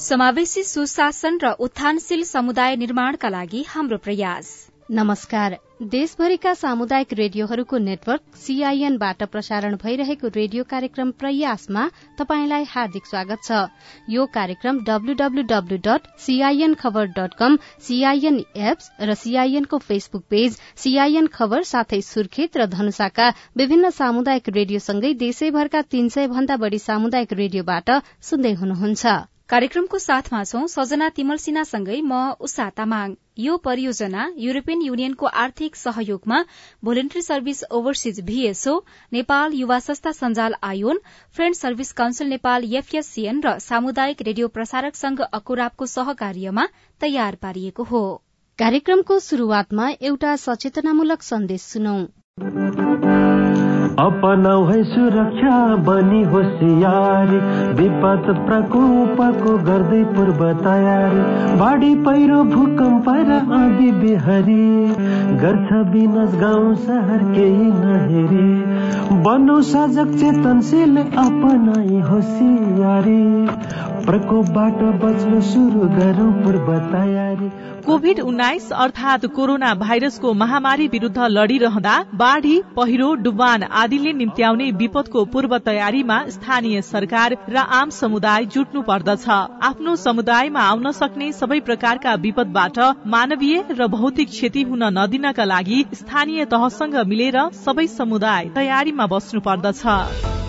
समावेशी सुशासन र उत्थानशील समुदाय निर्माणका लागि हाम्रो प्रयास। नमस्कार। देशभरिका सामुदायिक रेडियोहरूको नेटवर्क सीआईएनबाट प्रसारण भइरहेको रेडियो कार्यक्रम प्रयासमा तपाईंलाई हार्दिक स्वागत छ। यो कार्यक्रम डब्लूडब्लूडब्लू डट सीआईएन खबर डट कम सीआईएन एप्स र सीआईएनको फेसबुक पेज सीआईएन खबर साथै सुर्खेत र धनुषाका विभिन्न सामुदायिक रेडियोसँगै देशैभरका तीन सय भन्दा बढ़ी सामुदायिक रेडियोबाट सुन्दै हुनुहुन्छ कार्यक्रमको साथमा छौं सजना तिमल सिन्हासँगै म उषा तामाङ। यो परियोजना युरोपियन युनियनको आर्थिक सहयोगमा voluntary service overseas VSO Nepal युवा संस्था सञ्जाल ion friend service council Nepal FSCN र सामुदायिक रेडियो प्रसारक संघ अकुराबको सहकार्यमा तयार पारिएको हो। कार्यक्रमको शुरूआतमा एउटा सचेतनामूलक सन्देश सुनौ। अपनाउ है सुरक्षा बनी होसियारी विपद प्रकोपको गर्दै पूर्व तयारी। बाढी पहिरो भूकम्प र आँधी बिहारी। गर्छ विनाश गाउँ सहर केही नहेरी। बनौ सजग चेतनशील अपनाई होसियारी। प्रकोपबाट बच्न सुरु गरौँ पूर्व तयारी। कोभिड उन्नाइस अर्थात कोरोना भाइरसको महामारी विरूद्ध लड़िरहँदा बाढ़ी पहिरो डुबान आदिले निम्त्याउने विपदको पूर्व तयारीमा स्थानीय सरकार र आम समुदाय जुट्नु पर्दछ। आफ्नो समुदायमा आउन सक्ने सबै प्रकारका विपदबाट मानवीय र भौतिक क्षति हुन नदिनका लागि स्थानीय तहसँग मिलेर सबै समुदाय तयारीमा बस्नु पर्दछ।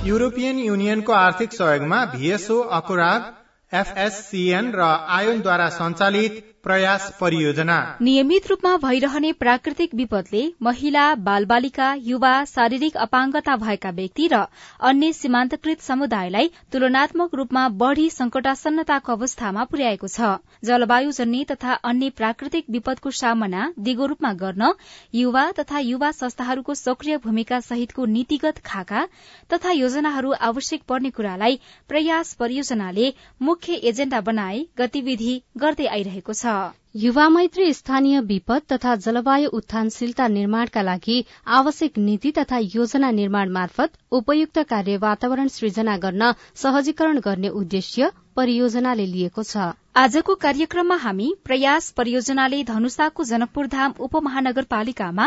युरोपियन युनियनको आर्थिक सहयोगमा भीएसओ अकुराग एफएससीएन र आयोनद्वारा सञ्चालित प्रयास परियोजना। नियमित रूपमा भइरहने प्राकृतिक विपदले महिला बालबालिका युवा शारीरिक अपाङ्गता भएका व्यक्ति र अन्य सीमान्तकृत समुदायलाई तुलनात्मक रूपमा बढ़ी संकटासन्नताको अवस्थामा पुर्याएको छ। जलवायुजन्य तथा अन्य प्राकृतिक विपदको सामना दिगो रूपमा गर्न युवा तथा युवा संस्थाहरूको सक्रिय भूमिका सहितको नीतिगत खाका तथा योजनाहरू आवश्यक पर्ने कुरालाई प्रयास परियोजनाले मुख्य एजेण्डा बनाए गतिविधि गर्दै आइरहेको छ। युवा मैत्री स्थानीय विपद तथा जलवायु उत्थानशीलता निर्माणका लागि आवश्यक नीति तथा योजना निर्माण मार्फत उपयुक्त कार्य वातावरण सृजना गर्न सहजीकरण गर्ने उद्देश्य परियोजनाले लिएको छ। आजको कार्यक्रममा हामी प्रयास परियोजनाले धनुषाको जनकपुरधाम उपमहानगरपालिकामा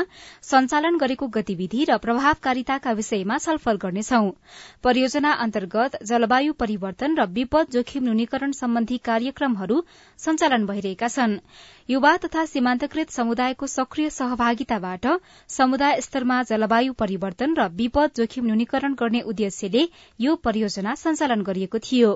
सञ्चालन गरेको गतिविधि र प्रभावकारिताका विषयमा छलफल गर्नेछौ। परियोजना अन्तर्गत जलवायु परिवर्तन र विपद जोखिम न्यूनीकरण सम्बन्धी कार्यक्रमहरू सञ्चालन भइरहेका छन्। युवा तथा सीमान्तकृत समुदायको सक्रिय सहभागिताबाट समुदाय स्तरमा जलवायु परिवर्तन र विपद जोखिम न्यूनीकरण गर्ने उद्देश्यले यो परियोजना सञ्चालन गरिएको थियो।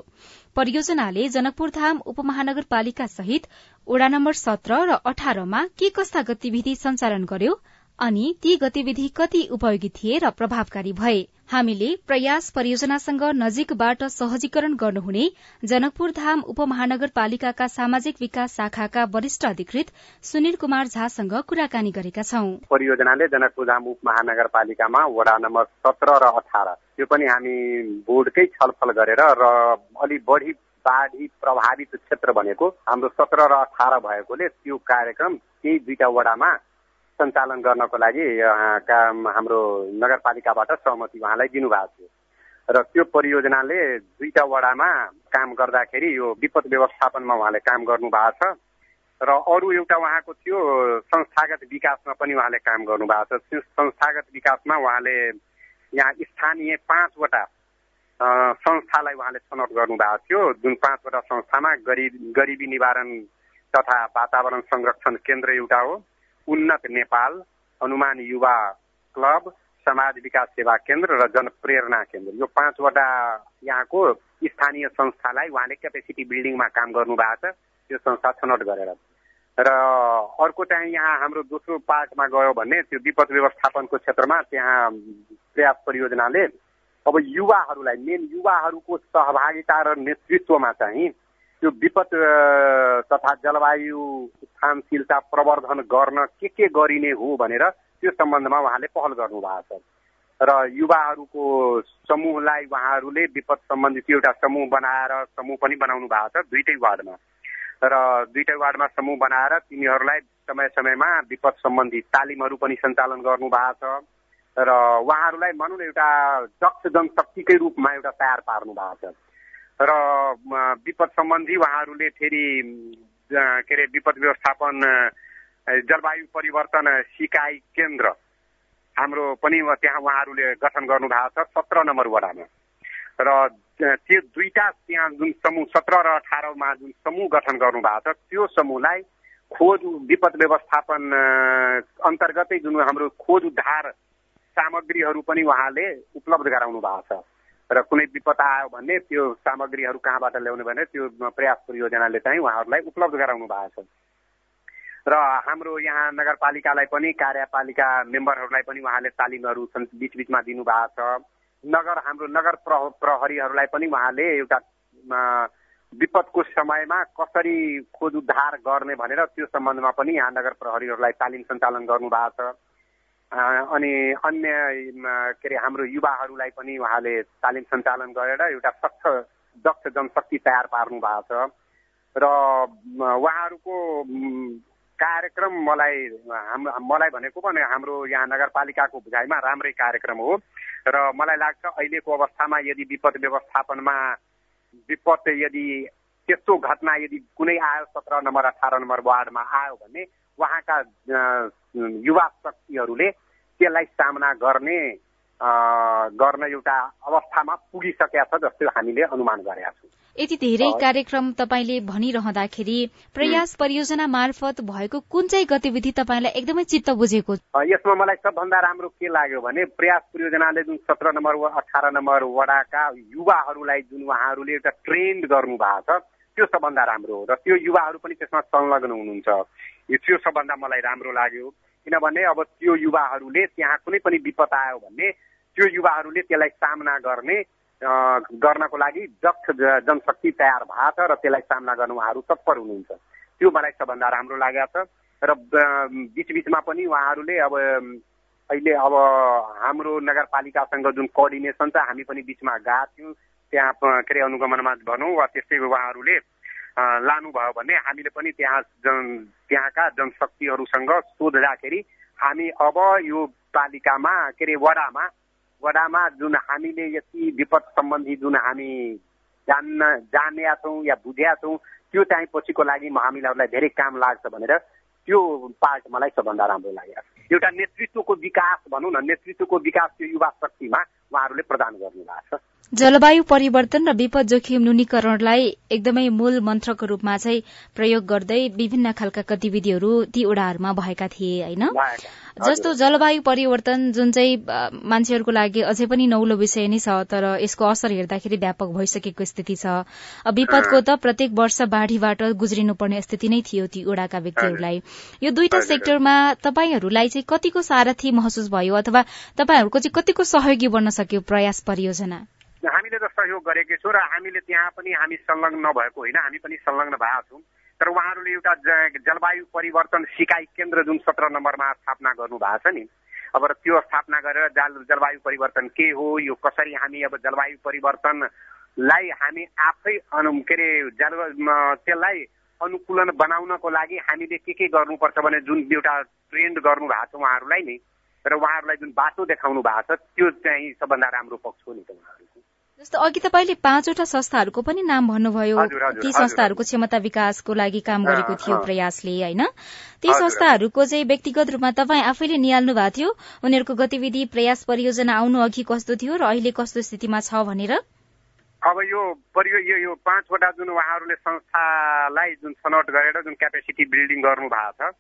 परियोजनाले जनकपुरधाम उपमहानगरपालिका सहित वडा नम्बर सत्र र अठारमा के कस्ता गतिविधि सञ्चालन गर्यो अनि ती गतिविधि कति उपयोगी थिए र प्रभावकारी भए? हामीले प्रयास परियोजनासँग नजिकबाट सहजीकरण गर्नुहुने जनकपुर धाम उपमहानगरपालिकाका सामाजिक विकास शाखाका वरिष्ठ अधिकृत सुनिल कुमार झासँग कुराकानी गरेका छौं। परियोजनाले जनकपुर धाम उपमहानगरपालिकामा वडा नम्बर सत्र र अठार यो पनि हामी बोर्डकै छलफल गरेर र अलि बढी बाढी प्रभावित क्षेत्र भनेको हाम्रो सत्र र अठार भएकोले त्यो कार्यक्रम केही दुईटा वडामा सञ्चालन गर्नको लागि हाम्रो नगरपालिकाबाट सहमति उहाँलाई दिनुभएको थियो। र त्यो परियोजनाले दुईटा वडामा काम गर्दाखेरि यो विपद व्यवस्थापनमा उहाँले काम गर्नु भएको छ। र अरू एउटा उहाँको थियो संस्थागत विकासमा पनि उहाँले काम गर्नुभएको छ। संस्थागत विकासमा उहाँले यहाँ स्थानीय पाँचवटा संस्थालाई उहाँले छनौट गर्नुभएको थियो। जुन पाँचवटा संस्थामा गरिब गरिबी निवारण तथा वातावरण संरक्षण केन्द्र एउटा हो। उन्नत नेपाल हनुमान युवा क्लब समाज विकास सेवा केन्द्र र जनप्रेरणा केन्द्र। यो पाँचवटा यहाँको स्थानीय संस्थालाई उहाँले क्यापेसिटी बिल्डिङमा काम गर्नु भएको छ। त्यो संस्था छनौट गरेर। र अर्को चाहिँ यहाँ हाम्रो दोस्रो पार्टमा गयो भने त्यो विपद व्यवस्थापनको क्षेत्रमा त्यहाँ प्रयास परियोजनाले अब युवाहरूलाई मेन युवाहरूको सहभागिता र नेतृत्वमा चाहिँ त्यो विपद तथा जलवायु उत्थानशीलता प्रवर्धन गर्न के के गरिने हो भनेर त्यो सम्बन्धमा उहाँले पहल गर्नु भएको छ। र युवाहरूको समूहलाई उहाँहरूले विपद सम्बन्धित एउटा समूह बनाएर समूह पनि बनाउनु भएको छ दुइटै वार्डमा। र दुइटै वार्डमा समूह बनाएर तिनीहरूलाई समय समयमा विपद सम्बन्धी तालिमहरू पनि सञ्चालन गर्नु भएको छ। र उहाँहरूलाई भनौँ न एउटा दक्ष जनशक्तिकै रूपमा एउटा तयार पार्नु भएको छ। र विपद सम्बन्धी उहाँहरूले फेरि के अरे विपद व्यवस्थापन जलवायु परिवर्तन सिकाइ केन्द्र हाम्रो पनि त्यहाँ उहाँहरूले गठन गर्नु भएको छ सत्र नम्बर वडामा। र त्यो दुईटा त्यहाँ जुन समूह सत्र र अठारमा जुन समूह गठन गर्नु भएको छ त्यो समूहलाई खोज विपद व्यवस्थापन अन्तर्गतै जुन हाम्रो खोज उद्धार सामग्रीहरू पनि उहाँले उपलब्ध गराउनु भएको छ। र कुनै विपद आयो भने त्यो सामग्रीहरू कहाँबाट ल्याउने भने त्यो प्रयास परियोजनाले चाहिँ उहाँहरूलाई उपलब्ध गराउनु भएको छ। र हाम्रो यहाँ नगरपालिकालाई पनि कार्यपालिका मेम्बरहरूलाई पनि उहाँले तालिमहरू बिच बिचमा दिनुभएको छ। नगर हाम्रो नगर प्रह प्रहरीहरूलाई पनि उहाँले एउटा विपदको समयमा कसरी खोज उद्धार गर्ने भनेर त्यो सम्बन्धमा पनि यहाँ नगर प्रहरीहरूलाई तालिम सञ्चालन गर्नुभएको छ। अनि अन्य के अरे हाम्रो युवाहरूलाई पनि उहाँले तालिम सञ्चालन गरेर एउटा सक्ष दक्ष जनशक्ति तयार पार्नु भएको छ। र उहाँहरूको कार्यक्रम मलाई हाम्रो मलाई भनेको भने हाम्रो यहाँ नगरपालिकाको बुझाइमा राम्रै कार्यक्रम हो। र मलाई लाग्छ अहिलेको अवस्थामा यदि विपद व्यवस्थापनमा विपद यदि त्यस्तो घटना यदि कुनै आयो सत्र नम्बर अठार नम्बर वार्डमा आयो भने उहाँका युवा शक्तिहरूले त्यसलाई सामना गर्ने गर्न एउटा अवस्थामा पुगिसकेका छ जस्तो हामीले अनुमान गरेका छौँ। यति धेरै कार्यक्रम तपाईँले भनिरहँदाखेरि प्रयास परियोजना मार्फत भएको कुन चाहिँ गतिविधि तपाईँलाई एकदमै चित्त बुझेको यसमा मलाई सबभन्दा राम्रो के लाग्यो भने प्रयास परियोजनाले जुन सत्र नम्बर अठार नम्बर वडाका युवाहरूलाई जुन उहाँहरूले एउटा ट्रेन्ड गर्नु भएको छ त्यो सबभन्दा राम्रो हो। र त्यो युवाहरू पनि त्यसमा संलग्न हुनुहुन्छ। त्यो सबभन्दा मलाई राम्रो लाग्यो। किनभने अब त्यो युवाहरूले त्यहाँ कुनै पनि विपद आयो भने त्यो युवाहरूले त्यसलाई सामना गर्ने गर्नको लागि दक्ष जनशक्ति तयार भएको छ र त्यसलाई सामना गर्न उहाँहरू तत्पर हुनुहुन्छ। त्यो मलाई सबभन्दा राम्रो लागेको छ। र बिचबिचमा पनि उहाँहरूले अब अहिले अब हाम्रो नगरपालिकासँग जुन कोअर्डिनेसन छ हामी पनि बिचमा गएको थियौँ। त्यहाँ के अरे अनुगमनमा भनौँ वा त्यस्तै उहाँहरूले लानुभयो भने हामीले पनि त्यहाँ जन त्यहाँका जनशक्तिहरूसँग सोध्दाखेरि हामी अब यो पालिकामा के अरे वडामा वडामा जुन हामीले यति विपद सम्बन्धी जुन हामी जान्न जानेका छौँ या बुझेका छौँ त्यो चाहिँ पछिको लागि हामीलाई धेरै काम लाग्छ भनेर त्यो पार्ट मलाई सबभन्दा राम्रो लाग्यो। एउटा नेतृत्वको विकास भनौँ न नेतृत्वको विकास त्यो युवा शक्तिमा उहाँहरूले प्रदान गर्नु भएको छ। जलवायु परिवर्तन र विपद जोखिम न्यूनीकरणलाई एकदमै मूल मन्त्रको रूपमा चाहिँ प्रयोग गर्दै विभिन्न खालका गतिविधिहरू ती ओडाहरूमा भएका थिए होइन? जस्तो जलवायु परिवर्तन जुन चाहिँ मान्छेहरूको लागि अझै पनि नौलो विषय नै छ तर यसको असर हेर्दाखेरि व्यापक भइसकेको स्थिति छ। विपदको त प्रत्येक वर्ष बाढ़ीबाट गुज्रिनुपर्ने स्थिति नै थियो ती ओडाका व्यक्तिहरूलाई। यो दुईटा सेक्टरमा तपाईँहरूलाई चाहिँ कतिको सारथी महसुस भयो अथवा तपाईँहरूको चाहिँ कतिको सहयोगी बन्न सक्यो प्रयास परियोजना? हामीले त सहयोग गरेकै छौँ र हामीले त्यहाँ पनि हामी संलग्न नभएको होइन हामी पनि संलग्न भएका छौँ। तर उहाँहरूले एउटा जलवायु परिवर्तन सिकाइ केन्द्र जुन सत्र नम्बरमा स्थापना गर्नु भएको छ नि अब त्यो स्थापना गरेर जल जलवायु परिवर्तन के हो यो कसरी हामी अब जलवायु परिवर्तनलाई हामी आफै अनु के अरे जल त्यसलाई अनुकूलन बनाउनको लागि हामीले के के गर्नुपर्छ भने जुन एउटा ट्रेन्ड गर्नु भएको छ उहाँहरूलाई नि र उहाँहरूलाई जुन बाटो देखाउनु भएको छ त्यो चाहिँ सबभन्दा राम्रो पक्ष हो नि त उहाँहरूको। जस्तो अघि तपाईँले पाँचवटा संस्थाहरूको पनि नाम भन्नुभयो। ती संस्थाहरूको क्षमता विकासको लागि काम गरेको थियो प्रयासले होइन? ती संस्थाहरूको चाहिँ व्यक्तिगत रूपमा तपाईँ आफैले निहाल्नु भएको थियो। उनीहरूको गतिविधि प्रयास परियोजना आउनु अघि कस्तो थियो र अहिले कस्तो स्थितिमा छ भनेर? अब यो परियो यो यो पाँचवटा जुन उहाँहरूले संस्थालाई जुन छनौट गरेर जुन क्यापेसिटी बिल्डिङ गर्नु भएको छ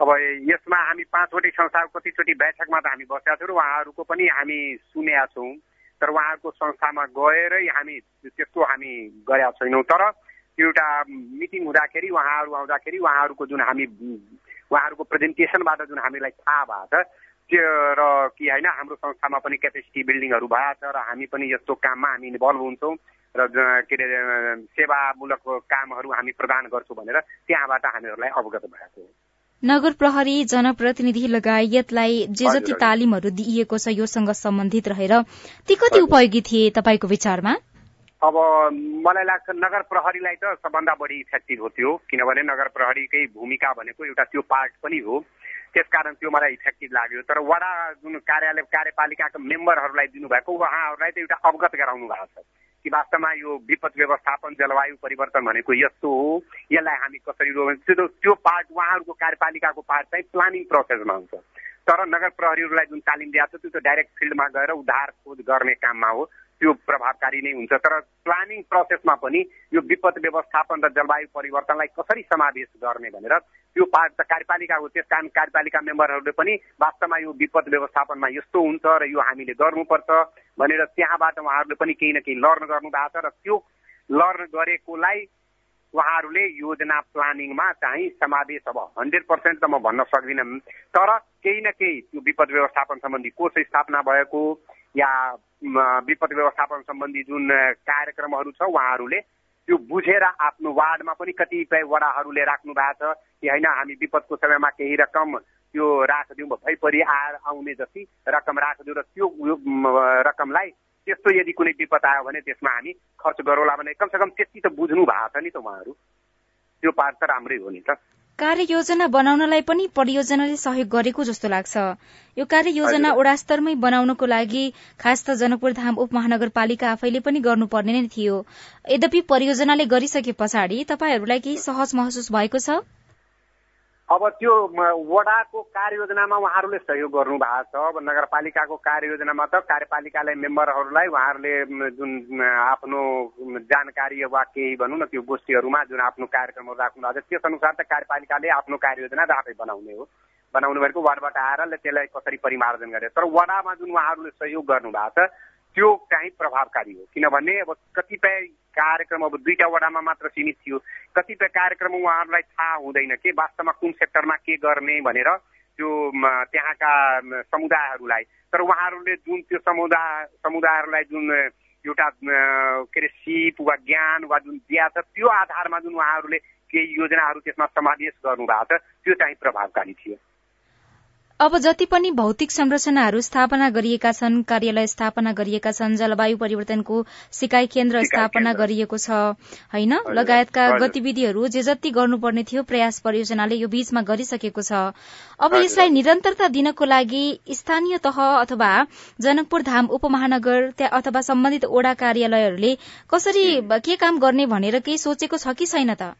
अब यसमा हामी पाँचवटै संस्थाको कतिचोटि बैठकमा त हामी बसेका थियौँ र उहाँहरूको पनि हामी सुनेका छौँ। तर उहाँहरूको संस्थामा गएरै हामी त्यस्तो हामी गरेका छैनौँ। तर एउटा मिटिङ हुँदाखेरि उहाँहरू आउँदाखेरि उहाँहरूको जुन हामी उहाँहरूको प्रेजेन्टेसनबाट जुन हामीलाई थाहा भएको छ त्यो र कि होइन हाम्रो संस्थामा पनि क्यापेसिटी बिल्डिङहरू भएको छ र हामी पनि यस्तो काममा हामी इन्भल्भ हुन्छौँ र के अरे सेवामूलक कामहरू हामी प्रदान गर्छौँ भनेर त्यहाँबाट हामीहरूलाई अवगत भएको नगर प्रहरी जनप्रतिनिधि लगायतलाई जे जति तालिमहरू दिइएको छ योसँग सम्बन्धित रहेर ती कति उपयोगी थिए तपाईँको विचारमा? अब मलाई लाग्छ नगर प्रहरीलाई त सबभन्दा बढी इफेक्टिभ हो त्यो किनभने नगर प्रहरीकै भूमिका भनेको एउटा त्यो पार्ट पनि हो। त्यसकारण त्यो मलाई इफेक्टिभ लाग्यो। तर वडा जुन कार्यालय कार्यपालिकाको मेम्बरहरूलाई दिनुभएको उहाँहरूलाई त एउटा अवगत गराउनु भएको छ। कि वास्तवमा यो विपद व्यवस्थापन जलवायु परिवर्तन भनेको यस्तो हो। यसलाई हामी कसरी त्यो त्यो पार्ट उहाँहरूको कार्यपालिकाको पार्ट चाहिँ प्लानिङ प्रोसेसमा हुन्छ। तर नगर प्रहरीहरूलाई जुन तालिम दिएको छ त्यो त डाइरेक्ट फिल्डमा गएर उद्धार खोज गर्ने काममा हो। त्यो प्रभावकारी नै हुन्छ। तर प्लानिङ प्रोसेसमा पनि यो विपद व्यवस्थापन र जलवायु परिवर्तनलाई कसरी समावेश गर्ने भनेर त्यो पार्ट त कार्यपालिकाको त्यस कारण कार्यपालिका मेम्बरहरूले पनि वास्तवमा यो विपद व्यवस्थापनमा यस्तो हुन्छ र यो हामीले गर्नुपर्छ भनेर त्यहाँबाट उहाँहरूले पनि केही न केही लर्न गर्नु भएको छ र त्यो लर्न गरेकोलाई उहाँहरूले योजना प्लानिङमा चाहिँ समावेश अब हन्ड्रेड पर्सेन्ट त म भन्न सक्दिनँ। तर केही न केही त्यो विपद व्यवस्थापन सम्बन्धी कोष स्थापना भएको या विपद व्यवस्थापन सम्बन्धी जुन कार्यक्रमहरू छ उहाँहरूले त्यो बुझेर आफ्नो वार्डमा पनि कतिपय वडाहरूले राख्नु भएको छ कि होइन हामी विपदको समयमा केही रकम त्यो राखिदिउँ भइपरि आएर आउने जति रकम राखिदिउँ र त्यो रकमलाई त्यस्तो यदि कुनै विपद आयो भने त्यसमा हामी खर्च गरौँला भने कमसेकम त्यति त बुझ्नु भएको छ नि त उहाँहरू। त्यो पार्ट त राम्रै हो नि त। कार्ययोजना बनाउनलाई पनि परियोजनाले सहयोग गरेको जस्तो लाग्छ। यो कार्ययोजना वडा स्तरमै बनाउनको लागि खास त जनकपुर धाम उपमहानगरपालिका आफैले पनि गर्नुपर्ने नै थियो। यद्यपि परियोजनाले गरिसके पछाडि तपाईँहरूलाई केही सहज महसुस भएको छ? अब त्यो वडाको कार्ययोजनामा उहाँहरूले सहयोग गर्नु भएको छ। अब नगरपालिकाको कार्ययोजनामा त कार्यपालिकालाई मेम्बरहरूलाई उहाँहरूले जुन आफ्नो जानकारी वा केही भनौँ न त्यो गोष्ठीहरूमा जुन आफ्नो कार्यक्रमहरू राख्नु भएको छ त्यस अनुसार त कार्यपालिकाले आफ्नो कार्ययोजना आफै बनाउने हो। बनाउनु भएको वार्डबाट आएर त्यसलाई कसरी परिमार्जन गरे तर वडामा जुन उहाँहरूले सहयोग गर्नु भएको छ त्यो चाहिँ प्रभावकारी हो। किनभने अब कतिपय कार्यक्रम अब दुईटा वडामा मात्र सीमित थियो। कतिपय कार्यक्रम उहाँहरूलाई थाहा हुँदैन के वास्तवमा कुन सेक्टरमा के गर्ने भनेर त्यो त्यहाँका समुदायहरूलाई। तर उहाँहरूले जुन त्यो समुदाय समुदायहरूलाई जुन एउटा के अरे सिप वा ज्ञान वा जुन दिया छ त्यो आधारमा जुन उहाँहरूले केही योजनाहरू त्यसमा समावेश गर्नु भएको छ त्यो चाहिँ प्रभावकारी थियो। अब जति पनि भौतिक संरचनाहरू स्थापना गरिएका छन् कार्यालय स्थापना गरिएका छन् जलवायु परिवर्तनको सिकाइ केन्द्र स्थापना गरिएको छ होइन? लगायतका गतिविधिहरू जे जति गर्नुपर्ने थियो प्रयास परियोजनाले यो बीचमा गरिसकेको छ। अब यसलाई निरन्तरता दिनको लागि स्थानीय तह अथवा जनकपुर धाम उपमहानगर अथवा सम्बन्धित ओडा कार्यालयहरूले कसरी के काम गर्ने भनेर केही सोचेको छ कि छैन त?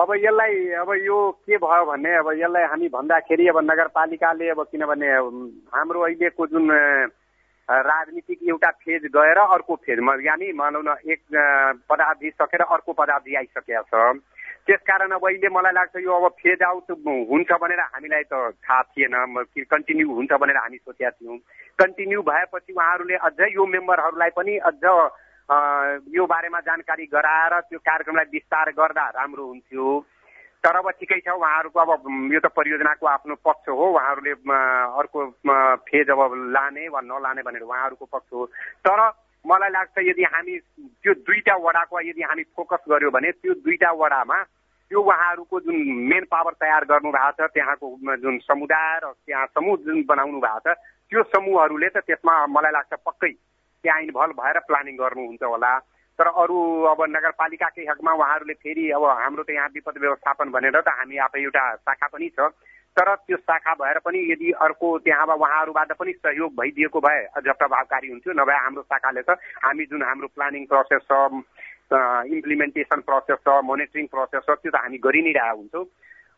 अब यसलाई अब यो के भयो भने अब यसलाई हामी भन्दाखेरि अब नगरपालिकाले अब किनभने हाम्रो अहिलेको जुन राजनीतिक एउटा फेज गएर अर्को फेजमा यानि भनौँ न एक पदावधि सकेर अर्को पदावधि आइसकेको छ। त्यसकारण अब अहिले मलाई लाग्छ यो अब फेज आउट हुन्छ भनेर हामीलाई त थाहा थिएन। कन्टिन्यू हुन्छ भनेर हामी सोचेका थियौँ। कन्टिन्यू भएपछि उहाँहरूले अझै यो मेम्बरहरूलाई पनि अझ यो बारेमा जानकारी गराएर त्यो कार्यक्रमलाई विस्तार गर्दा राम्रो हुन्थ्यो। तर अब ठिकै छ उहाँहरूको अब यो त परियोजनाको आफ्नो पक्ष हो उहाँहरूले अर्को फेज अब लाने वा नलाने भनेर उहाँहरूको पक्ष हो। तर मलाई लाग्छ यदि हामी त्यो दुईटा वडाको यदि हामी फोकस गर्यो भने त्यो दुईटा वडामा त्यो उहाँहरूको जुन मेन पावर तयार गर्नु भएको छ त्यहाँको जुन समुदाय र त्यहाँ समूह जुन बनाउनु भएको छ त्यो समूहहरूले त त्यसमा मलाई लाग्छ पक्कै त्यहाँ इन्भल्भ भएर प्लानिङ गर्नुहुन्छ होला। तर अरू अब नगरपालिकाकै हकमा उहाँहरूले फेरि अब हाम्रो त यहाँ विपद व्यवस्थापन भनेर त हामी आफै एउटा शाखा पनि छ। तर त्यो शाखा भएर पनि यदि अर्को त्यहाँ उहाँहरूबाट पनि सहयोग भइदिएको भए अझ प्रभावकारी हुन्थ्यो नभए हाम्रो शाखाले त हामी जुन हाम्रो प्लानिङ प्रोसेस छ इम्प्लिमेन्टेसन प्रोसेस छ मोनिटरिङ प्रोसेस छ त्यो त हामी गरि नै रहेको हुन्छौँ।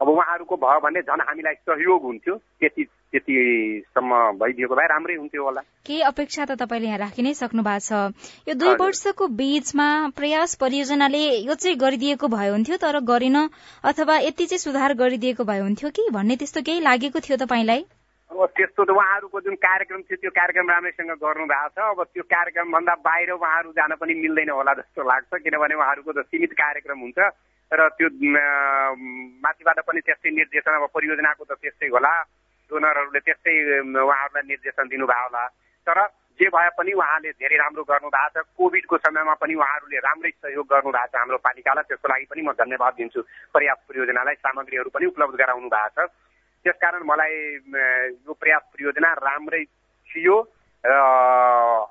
अब उहाँहरूको भयो भने झन् हामीलाई सहयोग हुन्थ्यो। त्यति त्यतिसम्म भइदिएको भए राम्रै हुन्थ्यो होला। के अपेक्षा त तपाईँले यहाँ राखि नै सक्नु भएको छ। यो दुई वर्षको बीचमा प्रयास परियोजनाले यो चाहिँ गरिदिएको भए हुन्थ्यो तर गरेन अथवा यति चाहिँ सुधार गरिदिएको भए हुन्थ्यो कि? भन्ने त्यस्तो केही लागेको थियो तपाईँलाई? अब त्यस्तो त उहाँहरूको जुन कार्यक्रम थियो त्यो कार्यक्रम राम्रैसँग गर्नु भएको छ। अब त्यो कार्यक्रमभन्दा बाहिर उहाँहरू जान पनि मिल्दैन होला जस्तो लाग्छ किनभने उहाँहरूको त सीमित कार्यक्रम हुन्छ। र त्यो माथिबाट पनि त्यस्तै निर्देशन अब परियोजनाको त त्यस्तै होला। डोनरहरूले त्यस्तै उहाँहरूलाई निर्देशन दिनुभयो होला। तर जे भए पनि उहाँले धेरै राम्रो गर्नु भएको छ। कोभिडको समयमा पनि उहाँहरूले राम्रै सहयोग गर्नु भएको छ हाम्रो पालिकालाई। त्यसको लागि पनि म धन्यवाद दिन्छु। प्रयास परियोजनालाई सामग्रीहरू पनि उपलब्ध गराउनु भएको छ। त्यसकारण मलाई यो प्रयास परियोजना राम्रै थियो। र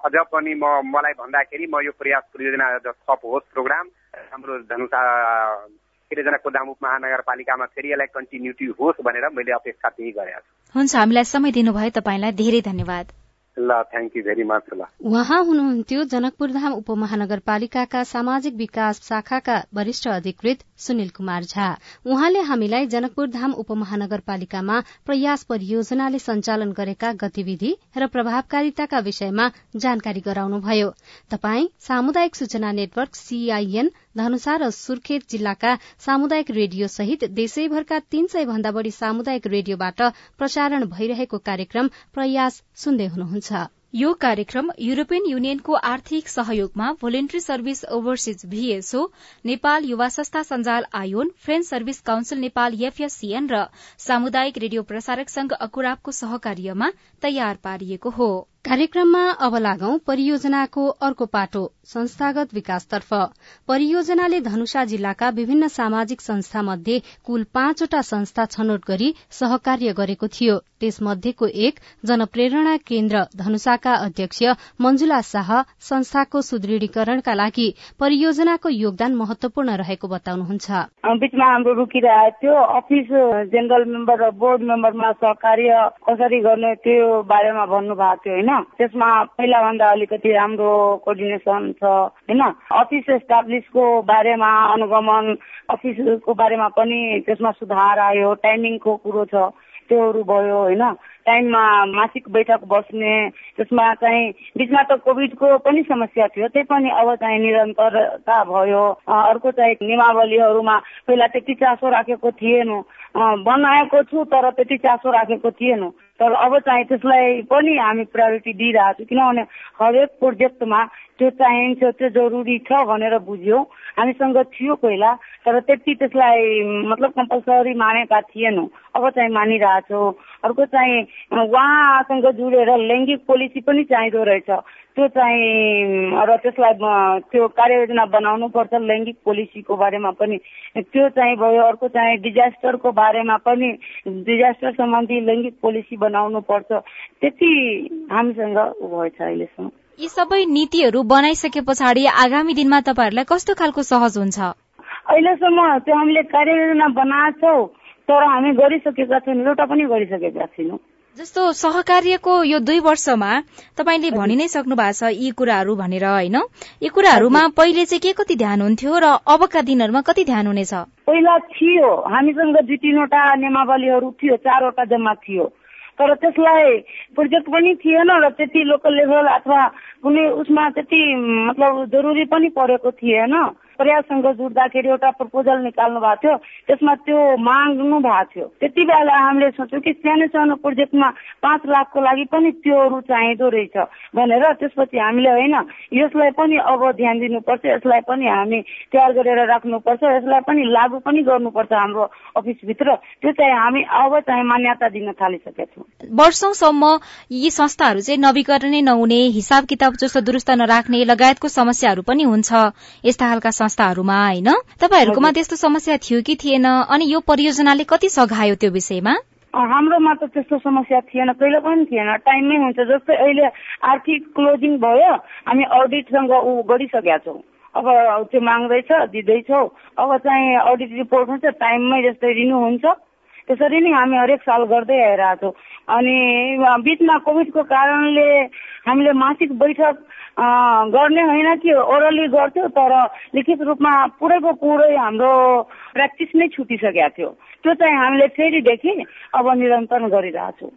अझ पनि म मलाई भन्दाखेरि म यो प्रयास परियोजना थप होस् प्रोग्राम। हाम्रो धनुषा जनकपुर दाम उपमहानगरपालिकामा फेरि यसलाई कन्टिन्युटी होस् भनेर मैले अपेक्षा त्यही गरेको छु। हुन्छ हामीलाई समय दिनुभयो। तपाईँलाई धेरै धन्यवाद। ल थ्याङ्क यू भेरी मच ल। उहाँ हुनुहुन्थ्यो जनकपुरधाम उपमहानगरपालिकाका सामाजिक विकास शाखाका वरिष्ठ अधिकृत सुनिल कुमार झा। उहाँले हामीलाई जनकपुरधाम उपमहानगरपालिकामा प्रयास परियोजनाले सञ्चालन गरेका गतिविधि र प्रभावकारिताका विषयमा जानकारी गराउनुभयो। तपाई सामुदायिक सूचना नेटवर्क सीआईएन धनुषा र सुर्खेत जिल्लाका सामुदायिक रेडियो सहित देशैभरका तीन सय भन्दा बढ़ी सामुदायिक रेडियोबाट प्रसारण भइरहेको कार्यक्रम प्रयास सुन्दै हुनुहुन्छ। यो कार्यक्रम युरोपियन युनियनको आर्थिक सहयोगमा voluntary service overseas VSO Nepal युवा संस्था सञ्जाल ion French service council Nepal FSCN र सामुदायिक रेडियो प्रसारक संघ अकुराबको सहकार्यमा तयार पारिएको हो। कार्यक्रममा अब लागौं परियोजनाको अर्को पाटो संस्थागत विकासतर्फ। परियोजनाले धनुषा जिल्लाका विभिन्न सामाजिक संस्था मध्ये कुल पाँचवटा संस्था छनौट गरी सहकार्य गरेको थियो। त्यसमध्येको एक जनप्रेरणा केन्द्र धनुषाका अध्यक्ष मंजुला शाह संस्थाको सुदृढीकरणका लागि परियोजनाको योगदान महत्वपूर्ण रहेको बताउनुहुन्छ। बीचमा हाम्रो रुकिरहेको अफिस जेनरल मेम्बर र बोर्ड मेम्बरमा सहकार्य कसरी गर्ने त्यो बारेमा भन्नुभएको थियो होइन? त्यसमा पहिलाभन्दा अलिकति राम्रो कोर्डिनेसन छ होइन? अफिस एस्टाब्लिसको बारेमा अनुगमन अफिसको बारेमा पनि त्यसमा सुधार आयो टाइमिङको कुरो छ त्योहरू भयो होइन? टाइममा मासिक बैठक बस्ने त्यसमा चाहिँ बिचमा त कोभिडको पनि समस्या थियो त्यही पनि अब चाहिँ निरन्तरता भयो। अर्को चाहिँ नियमावलीहरूमा पहिला त्यति चासो राखेको थिएन। बनाएको छु तर त्यति चासो राखेको थिएन। तर अब चाहिँ त्यसलाई पनि हामी प्रायोरिटी दिइरहेको छौँ किनभने हरेक प्रोजेक्टमा त्यो चाहिन्छ त्यो जरुरी छ भनेर बुझ्यो। हामीसँग थियो पहिला तर त्यति त्यसलाई मतलब कम्पलसरी मानेका थिएनौँ। अब चाहिँ मानिरहेछौँ। अर्को चाहिँ उहाँसँग जोडेर लैङ्गिक पोलिसी पनि चाहिँदो रहेछ। त्यो चाहिँ र त्यसलाई त्यो कार्ययोजना बनाउनु पर्छ लैङ्गिक पोलिसीको बारेमा पनि। त्यो चाहिँ भयो अर्को चाहिँ डिजास्टरको बारेमा पनि डिजास्टर सम्बन्धी लैङ्गिक पोलिसी बनाउनु पर्छ। त्यति हामीसँग भएछ अहिलेसम्म। यी सबै नीतिहरू बनाइसके पछाडि आगामी दिनमा तपाईँहरूलाई कस्तो खालको सहज हुन्छ? अहिलेसम्म त्यो हामीले कार्ययोजना बनाएको छौँ तर हामी गरिसकेका छैनौँ एउटा पनि गरिसकेका छैनौँ। जस्तो सहकार्यको यो दुई वर्षमा तपाईँले भनि नै सक्नु भएको छ यी कुराहरू भनेर होइन? यी कुराहरूमा पहिले चाहिँ के कति ध्यान हुन्थ्यो र अबका दिनहरूमा कति ध्यान हुनेछ? पहिला थियो हामीसँग दुई तिनवटा नियमावलीहरू थियो चारवटा जम्मा थियो। तर त्यसलाई प्रोजेक्ट पनि थिएन र त्यति लोकल लेभल अथवा कुनै उसमा त्यति मतलब जरुरी पनि परेको थिएन। प्रयाससँग जुट्दाखेरि एउटा प्रपोजल निकाल्नु भएको थियो। त्यसमा त्यो माग्नु भएको थियो। त्यति बेला हामीले सोच्यौँ कि सानो सानो प्रोजेक्टमा पाँच लाखको लागि पनि त्योहरू चाहिँदो रहेछ भनेर त्यसपछि हामीले होइन यसलाई पनि अब ध्यान दिनुपर्छ यसलाई पनि हामी तयार गरेर राख्नुपर्छ यसलाई पनि लागू पनि गर्नुपर्छ हाम्रो अफिसभित्र। त्यो चाहिँ हामी अब चाहिँ मान्यता दिन थालिसकेका छौँ। वर्षौंसम्म यी संस्थाहरू चाहिँ नवीकरणै नहुने हिसाब किताब जस्तो दुरुस्त नराख्ने लगायतको समस्याहरू पनि हुन्छ। यस्ता खालका संस्थाहरूमा होइन? तपाईँहरूकोमा त्यस्तो समस्या थियो कि थिएन? अनि यो परियोजनाले कति सघायो त्यो विषयमा? हाम्रोमा त त्यस्तो समस्या थिएन। कहिले पनि थिएन। टाइममै हुन्छ। जस्तै अहिले आर्थिक क्लोजिङ भयो। हामी अडिटसँग ऊ गरिसकेका छौँ। अब त्यो माग्दैछ दिँदैछौ। अब चाहिँ अडिट रिपोर्ट हुन्छ। टाइममै जस्तै रिन्यू हुन्छ। त्यसरी नै हामी हरेक साल गर्दै आइरहेको छौँ अनि बिचमा कोभिडको कारणले हामीले मासिक बैठक गर्ने होइन कि ओरली गर्थ्यो तर लिखित रूपमा पुरैको पुरै हाम्रो प्र्याक्टिस नै छुटिसकेको थियो। त्यो चाहिँ हामीले फेरिदेखि अब निरन्तर गरिरहेछौँ।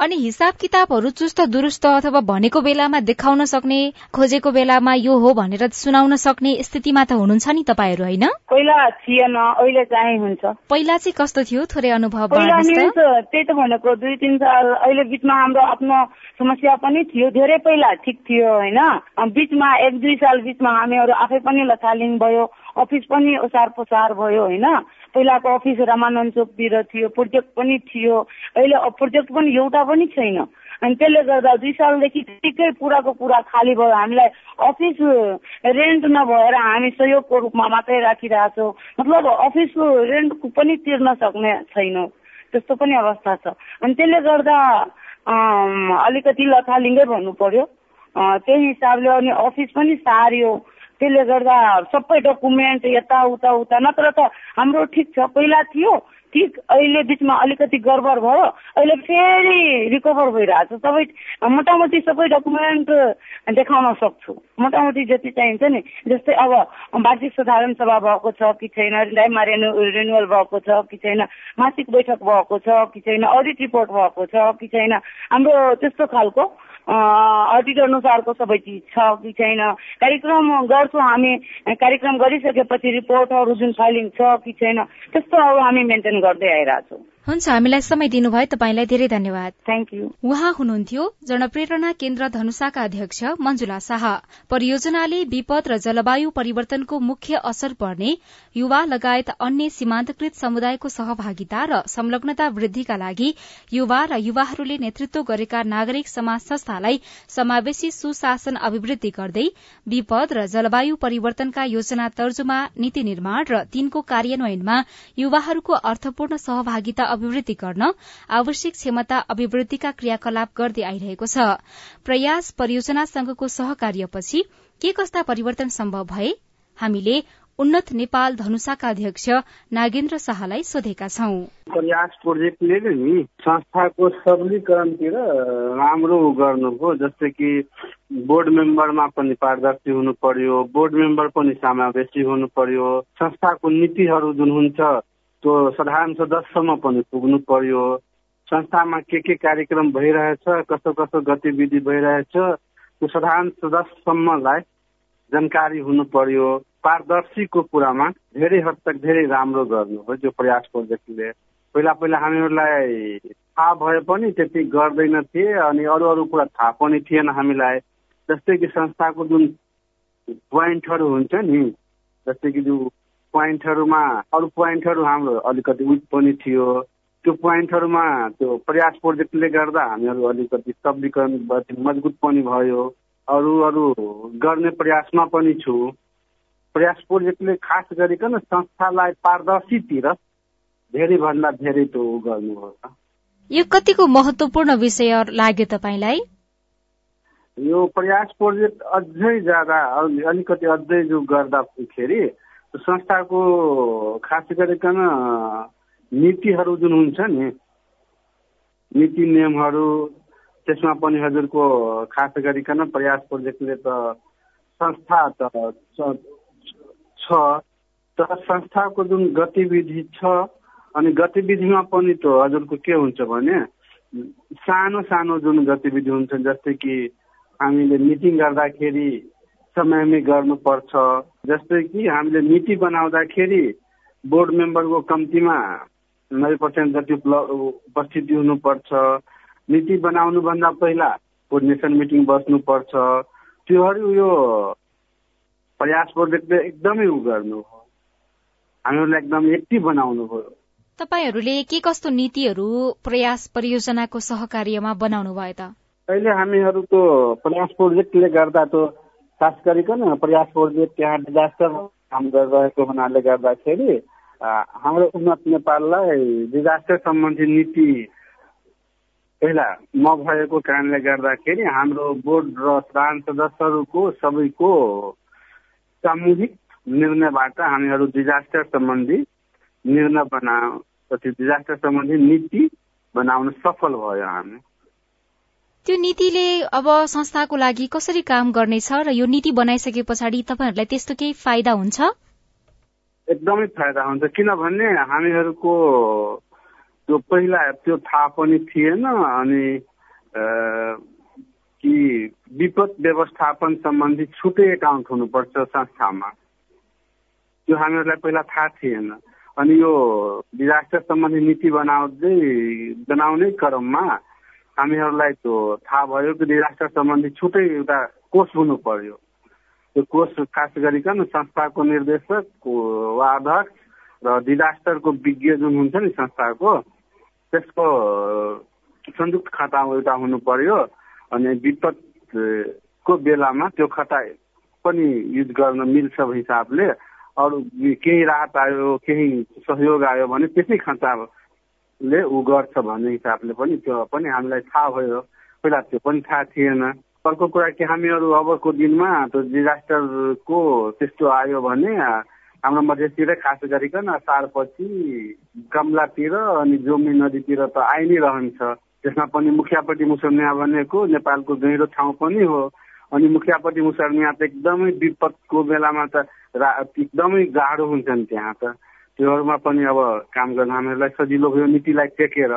अनि हिसाब किताबहरू चुस्त दुरुस्त अथवा भनेको बेलामा देखाउन सक्ने खोजेको बेलामा यो हो भनेर सुनाउन सक्ने स्थितिमा त हुनुहुन्छ नि तपाईँहरू होइन? पहिला थिएन अहिले चाहिँ हुन्छ। पहिला चाहिँ कस्तो थियो थोरै अनुभव त्यही त भनेको दुई तिन साल अहिले बिचमा हाम्रो आफ्नो समस्या पनि थियो धेरै पहिला ठिक थियो होइन? बिचमा एक दुई साल बिचमा हामीहरू आफै पनि लथालिङ भयो अफिस पनि ओसार पोसार भयो होइन? पहिलाको अफिस रमानन्द चोकतिर थियो प्रोजेक्ट पनि थियो। अहिले प्रोजेक्ट पनि एउटा पनि छैन। अनि त्यसले गर्दा दुई सालदेखि ठिकै पुराको पुरा खाली भयो। हामीलाई अफिस रेन्ट नभएर हामी सहयोगको रूपमा मात्रै राखिरहेछौँ। मतलब अफिसको रेन्ट पनि तिर्न सक्ने छैनौँ। त्यस्तो पनि अवस्था छ। अनि त्यसले गर्दा अलिकति लथालिङ्गै भन्नु पर्यो। त्यही हिसाबले अनि अफिस पनि सार्यो त्यसले गर्दा सबै डकुमेन्ट यता उता उता नत्र त हाम्रो ठिक छ। पहिला थियो ठिक अहिले बिचमा अलिकति गडबड भयो। अहिले फेरि रिकभर भइरहेको छ सबै मोटामोटी सबै डकुमेन्ट देखाउन सक्छु। मोटामोटी जति चाहिन्छ नि जस्तै अब वार्षिक साधारण सभा भएको छ कि छैन दाइमा रेनु रिन्युअल भएको छ कि छैन मासिक बैठक भएको छ कि छैन अडिट रिपोर्ट भएको छ कि छैन। हाम्रो त्यस्तो खालको अडिट अनुसारको सबै चिज छ कि छैन। कार्यक्रम गर्छौँ हामी। कार्यक्रम गरिसकेपछि रिपोर्टहरू जुन फाइलिङ छ कि छैन त्यस्तो अब हामी मेन्टेन गर्दै आइरहेछौँ। हुन्छ हामीलाई समय दिनुभयो तपाईँलाई धेरै धन्यवाद। थ्याङ्क यू उहाँ हुनुहुन्थ्यो जनप्रेरणा केन्द्र धनुषाका अध्यक्ष मंजुला शाह। परियोजनाले विपद र जलवायु परिवर्तनको मुख्य असर पर्ने युवा लगायत अन्य सीमान्तकृत समुदायको सहभागिता र संलग्नता वृद्धिका लागि युवा र युवाहरूले नेतृत्व गरेका नागरिक समाज संस्थालाई समावेशी सुशासन अभिवृद्धि गर्दै विपद र जलवायु परिवर्तनका योजना तर्जुमा नीति निर्माण र तीनको कार्यान्वयनमा युवाहरूको अर्थपूर्ण सहभागिता अभिवृद्धि गर्न आवश्यक क्षमता अभिवृद्धिका क्रियाकलाप गर्दै आइरहेको छ। प्रयास परियोजनासँगको सहकार्यपछि के कस्ता परिवर्तन सम्भव भए? हामीले उन्नत नेपाल धनुषाका अध्यक्ष नागेन्द्र शाहलाई सोधेका छौं। प्रयास प्रोजेक्टले नि संस्थाको सबलीकरणतिर राम्रो गर्नुभयो। जस्तै कि बोर्ड मेम्बरमा पनि पारदर्शी हुनु पर्यो बोर्ड मेम्बर पनि समावेशी हुनु पर्यो। संस्थाको नीतिहरू जुन हुन्छ त्यो साधारण सदस्यसम्म पनि पुग्नु पर्यो। संस्थामा के के कार्यक्रम भइरहेछ कस्तो कस्तो गतिविधि भइरहेछ त्यो साधारण सदस्यसम्मलाई जानकारी हुनु पर्यो। पारदर्शीको कुरामा धेरै हद तक धेरै राम्रो गर्नु हो त्यो प्रयास प्रोजेक्टले पहिला पहिला हामीहरूलाई थाहा भए पनि त्यति गर्दैन थिए अनि अरू अरू कुरा थाहा पनि थिएन हामीलाई। जस्तै कि संस्थाको जुन पोइन्टहरू हुन्छ नि जस्तै कि जो पोइन्टहरूमा अरू पोइन्टहरू हाम्रो अलिकति विक पनि थियो। त्यो पोइन्टहरूमा त्यो प्रयास प्रोजेक्टले गर्दा हामीहरू अलिकति सबलीकरण मजबुत पनि भयो। अरू अरू गर्ने प्रयासमा पनि छु। प्रयास प्रोजेक्टले खास गरिकन संस्थालाई पारदर्शीतिर धेरैभन्दा धेरै त्यो गर्नुभयो। यो कतिको महत्वपूर्ण विषय लाग्यो तपाईँलाई? यो प्रयास प्रोजेक्ट अझै ज्यादा अलिकति अझै जो गर्दाखेरि संस्थाको खास गरिकन नीतिहरू जुन हुन्छ नि नीति नियमहरू त्यसमा पनि हजुरको खास गरिकन प्रयास प्रोजेक्टले त संस्था त छ तर संस्थाको जुन गतिविधि छ अनि गतिविधिमा पनि त हजुरको के हुन्छ भने सानो सानो जुन गतिविधि हुन्छ जस्तै कि हामीले मिटिङ गर्दाखेरि समयमै गर्नुपर्छ जस्तै कि हामीले नीति बनाउँदाखेरि बोर्ड मेम्बरको कम्तीमा नब्बे पर्सेन्ट जति उपस्थिति हुनुपर्छ नीति बनाउनुभन्दा पहिला कोर्डिनेसन मिटिङ बस्नुपर्छ। त्योहरू यो प्रयास प्रोजेक्टले एकदमै उ गर्नु हो। हामीहरूलाई एकदम एक्टिभ बनाउनु भयो। तपाईँहरूले के कस्तो नीतिहरू प्रयास परियोजनाको सहकार्यमा बनाउनु भयो त? अहिले हामीहरूको प्रयास प्रोजेक्टले गर्दा त खास गरिकन प्रयास प्रोजेक्ट त्यहाँ डिजास्टर काम गरिरहेको हुनाले गर्दाखेरि हाम्रो उन्नत नेपाललाई डिजास्टर सम्बन्धी नीति पहिला नभएको कारणले गर्दाखेरि हाम्रो बोर्ड र प्राण सदस्यहरूको सबैको सामूहिक निर्णयबाट हामीहरू डिजास्टर सम्बन्धी निर्णय बना डिजास्टर सम्बन्धी नीति बनाउन सफल भयो हामी। त्यो नीतिले अब संस्थाको लागि कसरी काम गर्नेछ र यो नीति बनाइसके पछाडि तपाईँहरूलाई त्यस्तो केही फाइदा हुन्छ? एकदमै फाइदा हुन्छ। किनभने हामीहरूको त्यो पहिला त्यो थाहा पनि थिएन अनि कि विपद व्यवस्थापन सम्बन्धी छुट्टै एकाउन्ट हुनुपर्छ संस्थामा। त्यो हामीहरूलाई पहिला थाहा थिएन। अनि यो डिजास्टर सम्बन्धी नीति बनाउँदै बनाउने क्रममा हामीहरूलाई त्यो थाहा भयो कि डिजास्टर सम्बन्धी छुट्टै एउटा कोष हुनु पर्यो। त्यो कोष खास गरिकन संस्थाको निर्देशक वा अध्यक्ष र डिजास्टरको विज्ञ जुन हुन्छ नि संस्थाको त्यसको संयुक्त खाता एउटा हुनु पर्यो अनि विपदको बेलामा त्यो खाता पनि युज गर्न मिल्छ हिसाबले अरू केही राहत आयो केही सहयोग आयो भने त्यसै खाताले ऊ गर्छ भन्ने हिसाबले पनि त्यो पनि हामीलाई थाहा भयो। पहिला त्यो पनि थाहा थिएन। अर्को कुरा कि हामीहरू अबको दिनमा त्यो डिजास्टरको त्यस्तो आयो भने हाम्रो मधेसतिर खास गरिकन सारपछि कमलातिर अनि जोमी नदीतिर त आइ नै रहन्छ। त्यसमा पनि मुखियापट्टि मुसर्निया भनेको नेपालको गहिरो ठाउँ पनि हो। अनि मुखियापट्टि मुसर्निया त एकदमै विपदको बेलामा त एकदमै गाह्रो हुन्छन् त्यहाँ त। त्योहरूमा पनि अब काम गर्न हामीहरूलाई सजिलो भयो नीतिलाई टेकेर।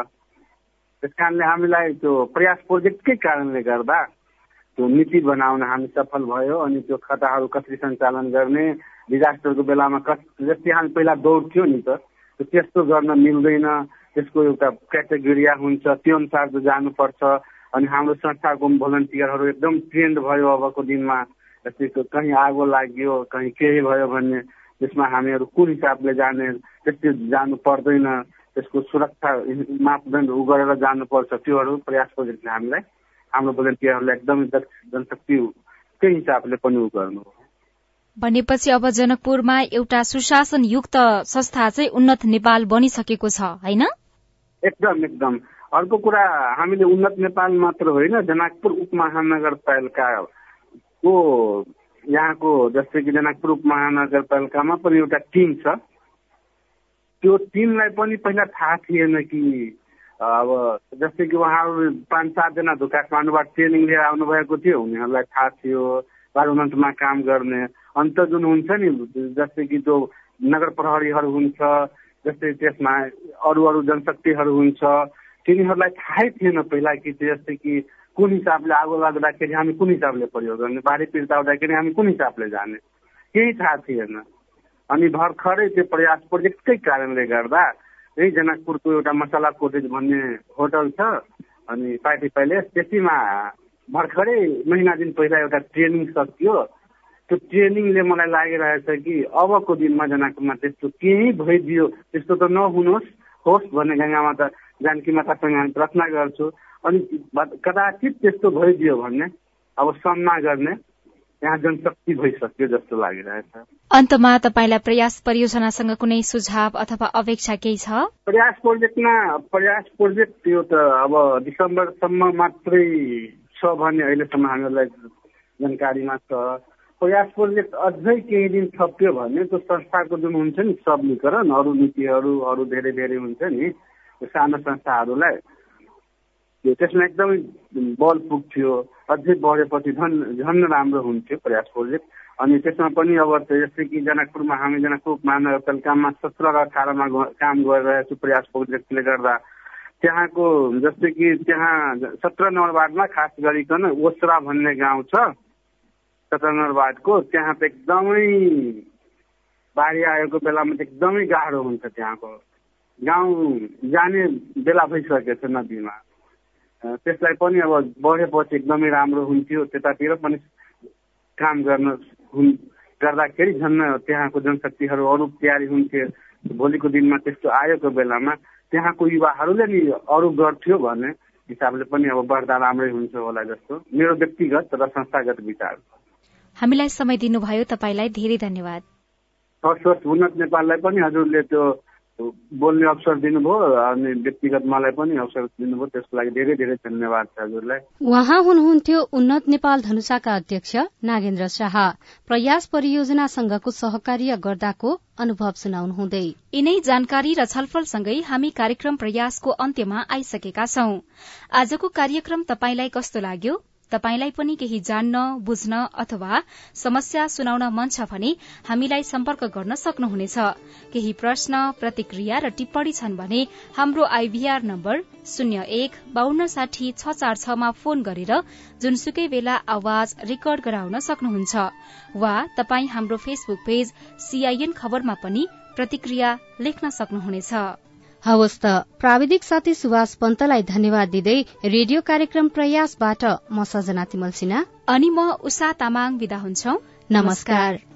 त्यस कारणले हामीलाई त्यो प्रयास प्रोजेक्टकै कारणले गर्दा त्यो नीति बनाउन हामी सफल भयो अनि त्यो खताहरू कसरी सञ्चालन गर्ने डिजास्टरको बेलामा कस जस्तै हामी पहिला दौड्थ्यो नि त त्यस्तो गर्न मिल्दैन। त्यसको एउटा क्याटेगोरिया हुन्छ त्यो अनुसार जानुपर्छ। अनि हाम्रो संस्थाको भोलिन्टियरहरू एकदम ट्रेन्ड भयो अबको दिनमा। जस्तै कहीँ आगो लाग्यो कहीँ केही भयो भने त्यसमा हामीहरू कुन हिसाबले जाने त्यस्तै जानु पर्दैन। त्यसको सुरक्षा मापदण्ड उ गरेर जानुपर्छ। त्योहरू प्रयास प्रोजेक्टले हामीलाई। हाम्रो भोलिन्टियरहरूलाई एकदमै जनशक्तिकै हिसाबले पनि उ गर्नु भनेपछि अब जनकपुरमा एउटा सुशासन युक्त संस्था चाहिँ उन्नत नेपाल बनिसकेको छ होइन? एकदम एकदम। अर्को कुरा हामीले उन्नत नेपाल मात्र होइन जनकपुर उपमहानगरपालिका को यहाँको जस्तै कि जनकपुर उपमहानगरपालिकामा पनि एउटा टिम छ। त्यो टिमलाई पनि पहिला थाहा थिएन कि अब जस्तै कि उहाँहरू पाँच सातजना काठमाडौँबाट ट्रेनिङ लिएर आउनुभएको थियो उनीहरूलाई थाहा थियो पार्लिमेन्टमा काम गर्ने। अन्त जुन हुन्छ नि जस्तै कि जो नगर प्रहरीहरू हुन्छ जस्तै त्यसमा अरू अरू जनशक्तिहरू हुन्छ तिनीहरूलाई थाहै थिएन पहिला कि जस्तै कि कुन हिसाबले आगो लाग्दाखेरि हामी कुन हिसाबले प्रयोग गर्ने? बाढी पीडित आउँदाखेरि हामी कुन हिसाबले जाने? केही थाहा थिएन। अनि भर्खरै त्यो प्रयास प्रोजेक्टकै कारणले गर्दा यही जनकपुरको एउटा मसला कोटेज भन्ने होटल छ अनि पार्टी प्यालेस त्यसैमा भर्खरै महिना दिन पहिला एउटा ट्रेनिङ सकियो। त्यो ट्रेनिङले मलाई लागिरहेछ कि अबको दिनमा जनकपुरमा त्यस्तो केही भइदियो त्यस्तो त नहुनुहोस् होस् भन्ने गङ्गामा त जानकी हामी प्रार्थना गर्छु। अनि कदाचित त्यस्तो भइदियो भने अब सामना गर्ने यहाँ जनशक्ति भइसक्यो जस्तो लागिरहेछ। अन्तमा तपाईँलाई प्रयास परियोजनासँग कुनै सुझाव अथवा अपेक्षा केही छ? प्रयास प्रोजेक्टमा प्रयास प्रोजेक्ट यो त अब डिसेम्बरसम्म मात्रै छ भन्ने अहिलेसम्म हामीहरूलाई जानकारीमा छ प्रयास प्रोजेक्ट अझै केही दिन थप्यो भने त्यो संस्थाको जुन हुन्छ नि सबलीकरण अरू नीतिहरू अरू धेरै धेरै हुन्छ नि सानो संस्थाहरूलाई थियो। त्यसमा एकदमै बल पुग्थ्यो अझै बढेपछि झन् झन् राम्रो हुन्थ्यो प्रयास प्रोजेक्ट अनि त्यसमा पनि अब जस्तै कि जनकपुरमा हामी जनकपुर महानगरपालिकामा सत्र र अठारमा काम गरिरहेको छु प्रयास प्रोजेक्टले गर्दा। त्यहाँको जस्तै कि त्यहाँ सत्र नम्बर वार्डमा खास गरिकन ओसरा भन्ने गाउँ छ। सत्र नम्बर वार्डको त्यहाँ त एकदमै बाढी आएको बेलामा त एकदमै गाह्रो हुन्छ त्यहाँको। गाउँ जाने बेला भइसकेको छ नदीमा। त्यसलाई पनि अब बढेपछि एकदमै राम्रो हुन्थ्यो त्यतातिर पनि काम गर्न गर्दाखेरि झन् त्यहाँको जनशक्तिहरू अरू तयारी हुन्थ्यो भोलिको दिनमा त्यस्तो आएको बेलामा त्यहाँको युवाहरूले नि अरू गर्थ्यो भन्ने हिसाबले पनि अब बढ्दा राम्रै हुन्छ होला जस्तो। मेरो व्यक्तिगत र संस्थागत विचार। हामीलाई समय दिनुभयो। तपाईँलाई धेरै धन्यवाद। हस् हस् उन्नत नेपाललाई पनि हजुरले त्यो बोल्ने अवसर दिनुभयो अनि व्यक्तिगत मलाई पनि अवसर दिनुभयो। त्यसको लागि धेरै धेरै धन्यवाद छ हजुरलाई। उहाँ हुनुहुन्थ्यो उन्नत नेपाल धनुषाका अध्यक्ष नागेन्द्र शाह। प्रयास परियोजनासँगको सहकार्य गर्दाको अनुभव सुनाउनुहुँदै। यिनै जानकारी र छलफलसँगै हामी कार्यक्रम प्रयासको अन्त्यमा आइसकेका छौं। आजको कार्यक्रम तपाईंलाई कस्तो लाग्यो? तपाईंलाई पनि केही जान्न बुझ्न अथवा समस्या सुनाउन मन छ भने हामीलाई सम्पर्क गर्न सक्नुहुनेछ। केही प्रश्न प्रतिक्रिया र टिप्पणी छन् भने हाम्रो आइभीआर नम्बर शून्य एक बान्न साठी छ चार छमा फोन गरेर जुनसुकै बेला आवाज रेकर्ड गराउन सक्नुहुन्छ वा तपाई हाम्रो फेसबुक पेज सीआईएन खबरमा पनि प्रतिक्रिया लेख्न सक्नुहुनेछ। हवस् त। प्राविधिक साथी सुभाष पन्तलाई धन्यवाद दिँदै रेडियो कार्यक्रम प्रयासबाट म सजना तिमल सिन्हा। अनि म उषा तामाङ विदा हुन्छौ। नमस्कार।